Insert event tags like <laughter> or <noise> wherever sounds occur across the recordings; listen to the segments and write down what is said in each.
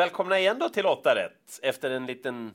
Välkomna igen då till 8 rätt efter en liten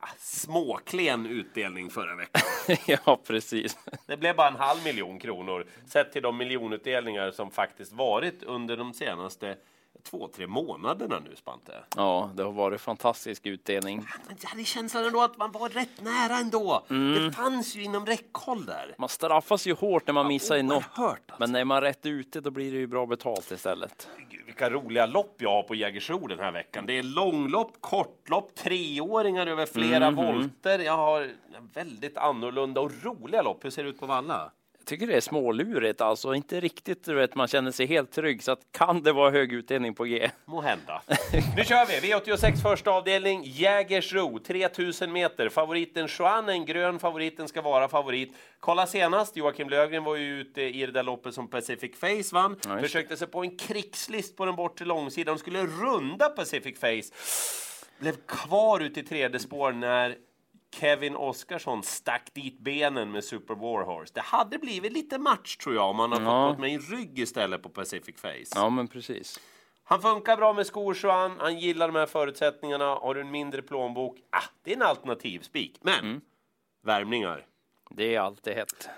ah, småklen utdelning förra veckan. <laughs> ja, precis. Det blev bara en halv miljon kronor sett till de miljonutdelningar som faktiskt varit under de senaste två, tre månaderna nu, Spante. Ja, det har varit fantastisk utdelning. Men jag hade känslan ändå att man var rätt nära ändå. Det fanns ju inom räckhåll där. Man straffas ju hårt när man missar i något. Alltså. Men när man är rätt ute, då blir det ju bra betalt istället. Gud, vilka roliga lopp jag har på Jägersro den här veckan. Det är långlopp, kortlopp, treåringar över flera volter. Jag har väldigt annorlunda och roliga lopp. Hur ser det ut på Valla? Tycker det är smålurigt, alltså inte riktigt, du vet, man känner sig helt trygg. Så att kan det vara hög utdelning på G? Må hända. <laughs> nu kör vi! V86 första avdelning, Jägersro, 3000 meter. Favoriten Juan, en grön favoriten ska vara favorit. Kolla senast, Joakim Lövgren var ju ute i det där loppet som Pacific Face vann. Det. Försökte sig på en krigslist på den bortre långsidan. De skulle runda Pacific Face. Blev kvar ute i tredje spår när Kevin Oskarsson stack dit benen med Super Warhorse. Det hade blivit lite match tror jag om man hade Ja. fått med i rygg istället på Pacific Face. Ja, men precis. Han funkar bra med skor, Johan. Han gillar de här förutsättningarna. Har du en mindre plånbok? Ah, det är en alternativ spik. Men, värmningar. Det är alltid hett.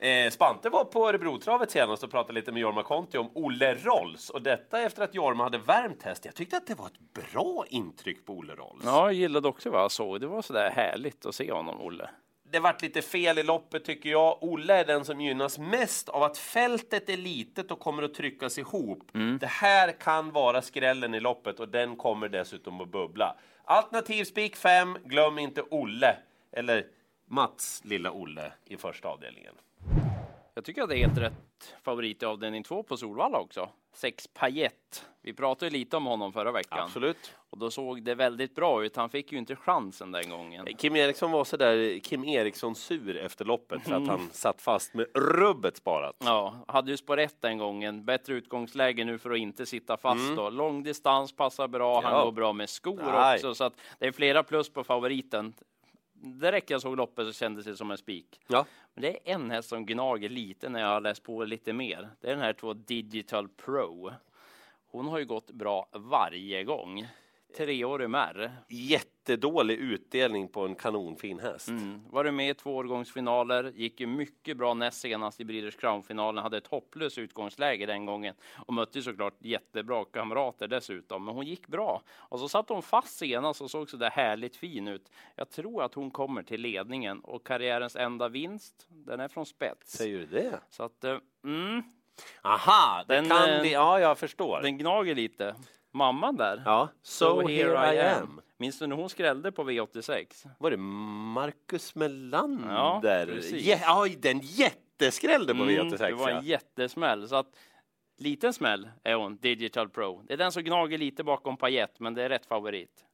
Eh, Spante var på Örebrotravet senast och pratade lite med Jorma Konti om Olle Rolls. Och detta efter att Jorma hade värmt häst. Jag tyckte att det var ett bra intryck på Olle Rolls. Ja, jag gillade också vad jag såg. Det var så där härligt att se honom, Olle. Det vart lite fel i loppet tycker jag. Olle är den som gynnas mest av att fältet är litet och kommer att tryckas ihop. Det här kan vara skrällen i loppet och den kommer dessutom att bubbla. Alternativ spik 5, glöm inte Olle. Eller Mats lilla Olle i första avdelningen. Jag tycker att det är helt rätt favorit i avdelning två på Solvalla också. Sex Payet. Vi pratade lite om honom förra veckan. Absolut. Och då såg det väldigt bra ut. Han fick ju inte chansen den gången. Kim Eriksson var sådär Kim Eriksson sur efter loppet för att <laughs> han satt fast med rubbet sparat. Ja, hade ju spår ett den gången. Bättre utgångsläge nu för att inte sitta fast då. Lång distans passar bra. Han Ja. går bra med skor Nej. också. Så att det är flera plus på favoriten. Direkt jag såg loppet så kändes det som en spik. Ja. Men det är en häst som gnager lite när jag har läst på lite mer. Det är den här två Digital Pro. Hon har ju gått bra varje gång. Treårig märr. Jättedålig utdelning på en kanonfin häst. Mm. Var du med i två årgångsfinaler, gick ju mycket bra näst senast i Breeders Crown-finalen, hade ett hopplöst utgångsläge den gången och mötte såklart jättebra kamrater dessutom. Men hon gick bra och så satt hon fast senast och såg så där härligt fin ut. Jag tror att hon kommer till ledningen och karriärens enda vinst, den är från spets. Säger du det? Så att, eh, mm, Aha, det Den, kan eh, bli... Ja, jag förstår. den gnager lite. Mamman där. Ja, so, here I am. Minns du när hon skrällde på V86? Var det Marcus Melander? Ja, precis. Ja, den jätteskrällde på Mm, V86. det var en jättesmäll. Så att, liten smäll är hon, Digital Pro. Det är den som gnager lite bakom Payet, men det är rätt favorit.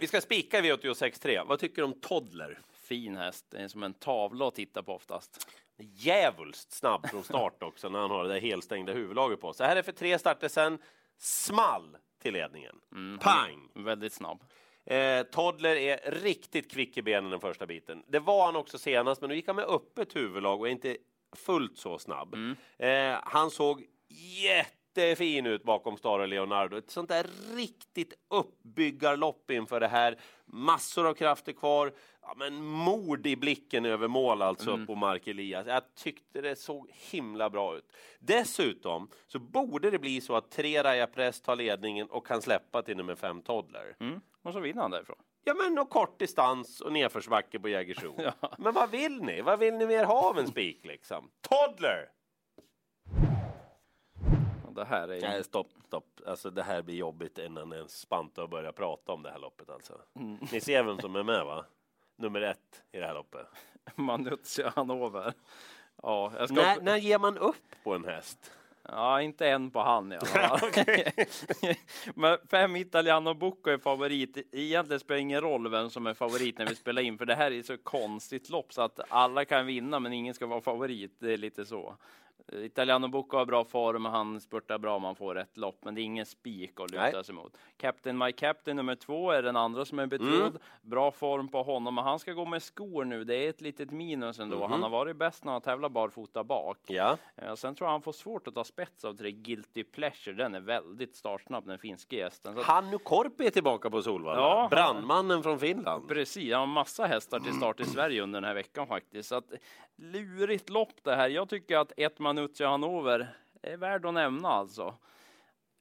Vi ska spika i V86.3. Vad tycker du om Toddler? Fin häst, det är som en tavla att titta på oftast. Djävulskt snabb från start också när han har det där helstängda huvudlaget på. Så här är för tre starter sen. Small till ledningen. Pang! Väldigt snabb. Eh, Toddler är riktigt kvick i benen den första biten. Det var han också senast, men nu gick han med öppet huvudlag och är inte fullt så snabb. Eh, han såg jättefin ut bakom Stara Leonardo. Ett sånt där riktigt uppbyggarlopp inför det här. Massor av krafter kvar. Ja, men mord i blicken över mål alltså på Mark Elias. Jag tyckte det såg himla bra ut. Dessutom så borde det bli så att tre Raja Press tar ledningen och kan släppa till nummer fem Toddler. Mm. Och så vinner han därifrån. Ja, men och kort distans och nedförsbacke på Jägersro. <laughs> Men vad vill ni? Vad vill ni mer ha av en spik liksom? Toddler! Det här är. Nej, stopp, stopp. Alltså det här blir jobbigt innan ens Spanta har börjat prata om det här loppet alltså. Ni ser vem som är med va? Nummer ett i det här loppet. <laughs> Manuzzi Hannover. Ja, jag ska... När, när ger man upp på en häst? Ja, inte en på han i alla fall. Men fem Italiano Bucco är favorit. Egentligen spelar det ingen roll vem som är favorit när vi spelar in, för det här är så konstigt lopp så att alla kan vinna, men ingen ska vara favorit. Det är lite så. Italiano Bocco har bra form, han spurtar bra om man får rätt lopp, men det är ingen spik att luta sig mot. Captain My Captain nummer två är den andra som är betrodd. Mm. Bra form på honom, men han ska gå med skor nu. Det är ett litet minus ändå. Mm. Han har varit bäst när han tävlar barfota bak. Ja. Eh, sen tror jag han får svårt att ta spets av tre Guilty Pleasure. Den är väldigt startsnabb, den finske gästen. Så Hannu Korpi är tillbaka på Solvalla. Ja, Brandmannen från Finland. Precis, han har massa hästar till start i Sverige under den här veckan faktiskt. Så att, lurigt lopp det här. Jag tycker att ett Manuzzi Hannover är värd att nämna alltså.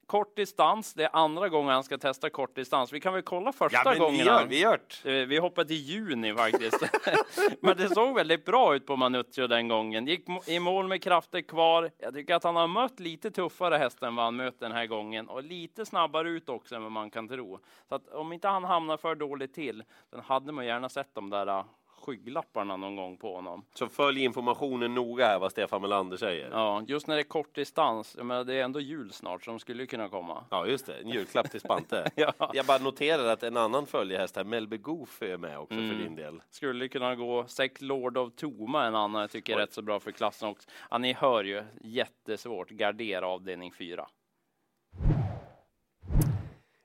Kort distans, det är andra gången han ska testa kort distans. Vi kan väl kolla första ja, gången. Vi, gör, vi, gör eh, vi hoppade till juni faktiskt. <laughs> men det såg väldigt bra ut på Manuzio den gången. Gick i mål med krafter kvar. Jag tycker att han har mött lite tuffare hästar än vad han möter den här gången och lite snabbare ut också än vad man kan tro. Så att om inte han hamnar för dåligt till, den hade man gärna sett de där skygglapparna någon gång på honom. Så följ informationen noga här vad Stefan Melander säger. Ja, just när det är kort distans. Men det är ändå jul snart som skulle kunna komma. Ja, just det. En julklapp till Spante. <laughs> ja. Jag bara noterar att en annan följehäst här, Melby Goof, är med också mm. för din del. Skulle kunna gå Sex Lord of Toma, en annan jag tycker är Oj. rätt så bra för klassen också. Ja, ni hör ju, jättesvårt. Gardera avdelning 4.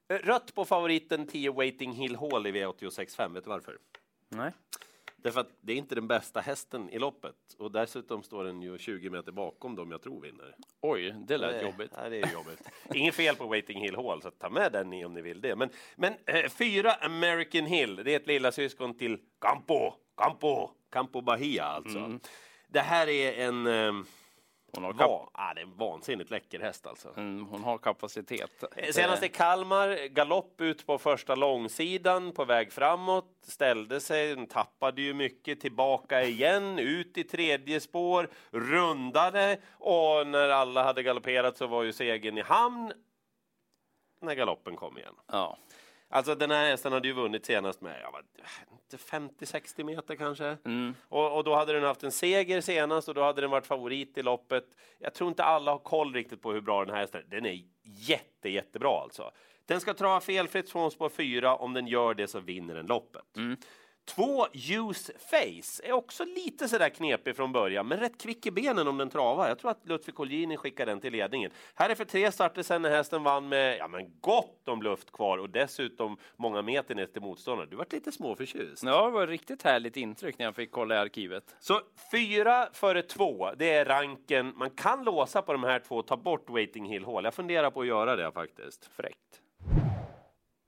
Rött på favoriten 10 Waiting Hill Hall i V86.5. Vet du varför? Nej. Därför att det är inte den bästa hästen i loppet och dessutom står den ju 20 meter bakom dem jag tror vinner. Oj, det lät det, jobbigt. Nej, det är jobbigt. Inget fel på Waiting Hill Hall, så ta med den om ni vill det. Men, men eh, fyra American Hill, det är ett lilla syskon till Campo, Campo, Campo Bahia alltså. Mm. Det här är en eh, hon har Va, ah, det är en vansinnigt läcker häst alltså. Mm, hon har kapacitet. Eh, senast i Kalmar, galopp ut på första långsidan på väg framåt, ställde sig, tappade ju mycket, tillbaka igen, ut i tredje spår, rundade och när alla hade galopperat så var ju segern i hamn när galoppen kom igen. Ja. Alltså den här hästen hade ju vunnit senast med ja, 50-60 meter kanske. Mm. Och, och, då hade den haft en seger senast och då hade den varit favorit i loppet. Jag tror inte alla har koll riktigt på hur bra den här hästen är. Den är jätte, jättebra alltså. Den ska trava felfritt från spår 4. Om den gör det så vinner den loppet. Mm. Två Use Face är också lite sådär knepig från början, men rätt kvick i benen om den travar. Jag tror att Lutfi Colgjini skickar den till ledningen. Här är för tre starter sen när hästen vann med ja, men gott om luft kvar och dessutom många meter ner till motståndaren. Du vart lite småförtjust. Ja, det var ett riktigt härligt intryck när jag fick kolla i arkivet. Så fyra före två, det är ranken. Man kan låsa på de här två och ta bort Waiting Hill Hall. Jag funderar på att göra det faktiskt. Fräckt.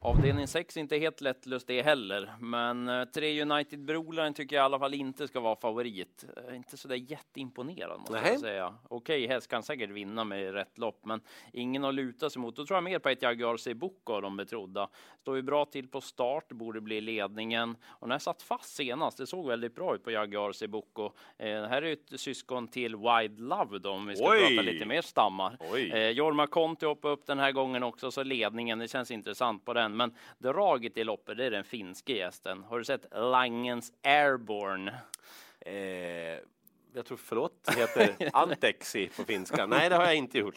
Avdelning 6 är inte helt lättlöst det heller, men eh, tre United Brolaren tycker jag i alla fall inte ska vara favorit. Eh, inte så där jätteimponerad måste Nej. jag säga. Okej, häst kan säkert vinna med rätt lopp, men ingen att luta sig mot. Då tror jag mer på ett Jaguar Sebuco de betrodda. Står ju bra till på start, borde bli ledningen och när satt fast senast. Det såg väldigt bra ut på Jaguar Sebuco. Eh, det här är ett syskon till Wide Love då, om vi ska Oj. prata lite mer stammar. Eh, Jorma Conti hoppade upp den här gången också, så ledningen. Det känns intressant på den än, men draget i loppet, det är den finske gästen. Har du sett Langens Airborne? Eh, jag tror, förlåt, heter <laughs> Antexi på finska. Nej, det har jag inte gjort.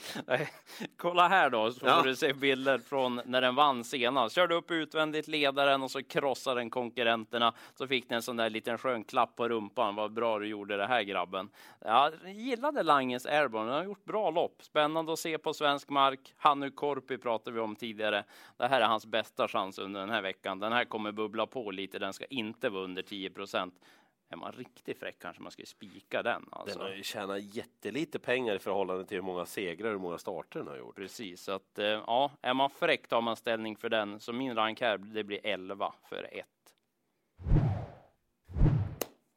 Kolla här då, så ja. får du se bilder från när den vann senast. Körde upp utvändigt ledaren och så krossade den konkurrenterna. Så fick den en sån där liten skön klapp på rumpan. Vad bra du gjorde det här grabben. Jag gillade Langes Airborne. Den har gjort bra lopp. Spännande att se på svensk mark. Hannu Korpi pratade vi om tidigare. Det här är hans bästa chans under den här veckan. Den här kommer bubbla på lite. Den ska inte vara under 10 procent. Är man riktigt fräck kanske man ska spika den. Alltså. Den har ju tjänat jättelite pengar i förhållande till hur många segrar och hur många starter den har gjort. Precis, så att eh, ja, är man fräck tar man ställning för den. Så min rank här, det blir 11 för 1.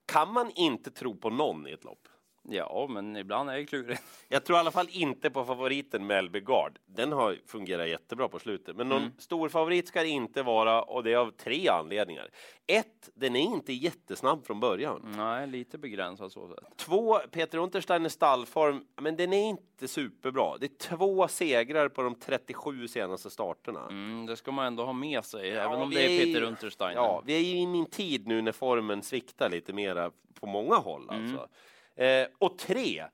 Kan man inte tro på någon i ett lopp? Ja, men ibland är det klurigt. <laughs> Jag tror i alla fall inte på favoriten Melby Gard. Den har fungerat jättebra på slutet, men någon mm. stor favorit ska det inte vara och det är av tre anledningar. Ett, den är inte jättesnabb från början. Nej, lite begränsad så sätt. Två, Peter Untersteiner stallform, men den är inte superbra. Det är två segrar på de 37 senaste starterna. Mm, det ska man ändå ha med sig, ja, även om det är Peter Untersteiner. Ja, vi är ju i en tid nu när formen sviktar lite mera på många håll. Mm. Eh, och tre,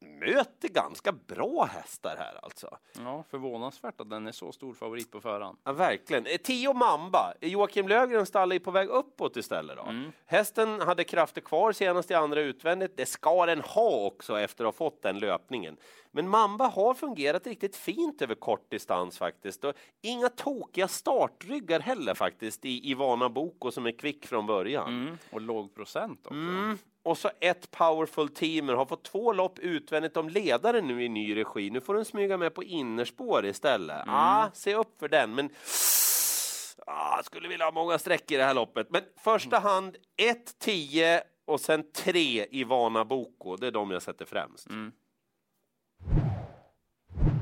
möter ganska bra hästar här alltså. Ja, förvånansvärt att den är så stor favorit på förhand. Ja, verkligen. Eh, Tio Mamba. Joakim Löfgren stall är på väg uppåt istället. Då. Mm. Hästen hade krafter kvar senast i andra utvändigt. Det ska den ha också efter att ha fått den löpningen. Men Mamba har fungerat riktigt fint över kort distans faktiskt. Och inga tokiga startryggar heller faktiskt i Ivana Boko som är kvick från början. Mm. Och låg procent också. Mm. Och så ett powerful teamer har fått två lopp utvändigt om ledaren nu i ny regi. Nu får den smyga med på innerspår istället. Mm. Ah, se upp för den, men ah, skulle vilja ha många streck i det här loppet. Men första Mm. hand 1, 10 och sen 3 Ivana Boko. Det är de jag sätter främst. Mm.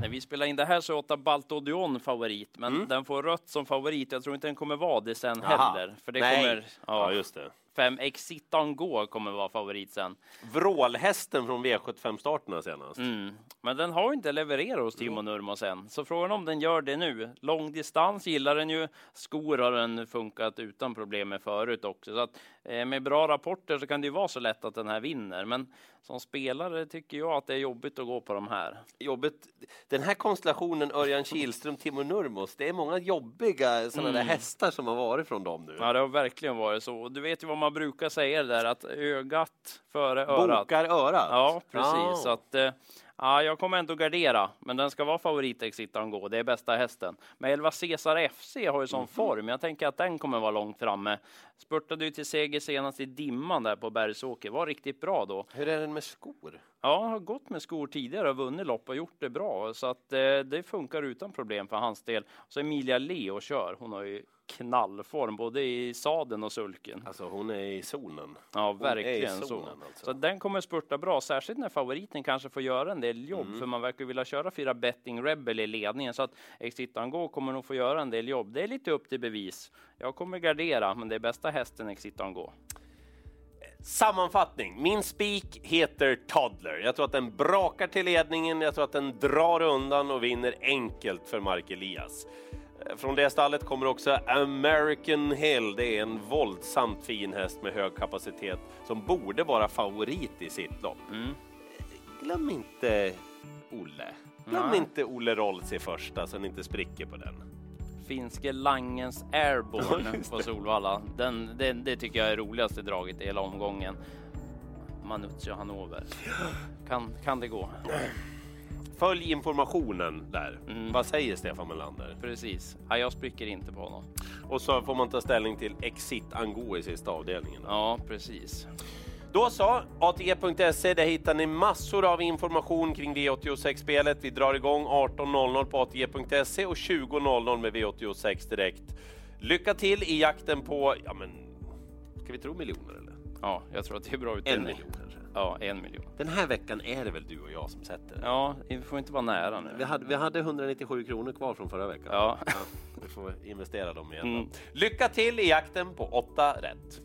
När vi spelar in det här så är åtta Baltodion favorit, men Mm. den får rött som favorit. Jag tror inte den kommer vara det sen Jaha. heller. För det Nej. kommer, ja, just det. Fem Exit on Go kommer vara favorit sen. Vrålhästen från V75-starterna senast. Mm. Men den har inte levererat hos Timo Nurmos än, så frågan om den gör det nu. Lång distans gillar den ju. Skor har den funkat utan problem med förut också, så att eh, med bra rapporter så kan det ju vara så lätt att den här vinner. Men som spelare tycker jag att det är jobbigt att gå på de här. Jobbet. Den här konstellationen Örjan Kihlström, Timo Nurmos, det är många jobbiga sådana där hästar som har varit från dem nu. Ja, det har verkligen varit så. Och Du vet ju vad man brukar säga där, att ögat före örat. Bokar örat. Ja, precis. Ja. Så att, eh, ja, jag kommer ändå gardera, men den ska vara favorit Exit Go. Det är bästa hästen. Men 11 Cesar FC har ju sån Mhm. form. Jag tänker att den kommer vara långt framme. Spurtade ju till seger senast i dimman där på Bergsåker. Var riktigt bra då. Hur är den med skor? Ja, har gått med skor tidigare och vunnit lopp och gjort det bra. Så att eh, det funkar utan problem för hans del. Så Emilia Leo kör. Hon har ju knallform både i saden och sulken. Alltså hon är i zonen. Ja, i verkligen så. zonen, alltså. Så den kommer spurta bra, särskilt när favoriten kanske får göra en del jobb, Mm. för man verkar vilja köra fyra Betting Rebel i ledningen, så att Exit Go kommer nog få göra en del jobb. Det är lite upp till bevis. Jag kommer gardera, men det är bästa hästen Exit Go. Sammanfattning. Min spik heter Toddler. Jag tror att den brakar till ledningen. Jag tror att den drar undan och vinner enkelt för Mark Elias. Eh, Från det stallet kommer också American Hill. Det är en våldsamt fin häst med hög kapacitet som borde vara favorit i sitt lopp. Mm. Glöm inte Olle. Glöm Nej. inte Olle Rolls i första så ni inte spricker på den. Finske Langens Airborne på Solvalla. Den, det, det tycker jag är roligaste draget i hela omgången. Manuzio Hannover. Kan, kan det gå? Följ informationen där. Mm. Vad säger Stefan Melander? Precis. Ja, jag spricker inte på honom. Och så får man ta ställning till Exit Ango i sista avdelningen. Ja, precis. Då så, ATG.se, där hittar ni massor av information kring V86-spelet. Vi drar igång 18.00 på ATG.se och 20.00 med V86 direkt. Lycka till i jakten på, ja men, ska vi tro miljoner eller? Ja, jag tror att det är bra En utdelning. miljon kanske. Ja, en miljon. Den här veckan är det väl du och jag som sätter? Ja, vi får inte vara nära nu. Vi hade, vi hade 197 kronor kvar från förra veckan. Ja. vi får investera dem igen. Mm. Lycka till i jakten på 8 rätt.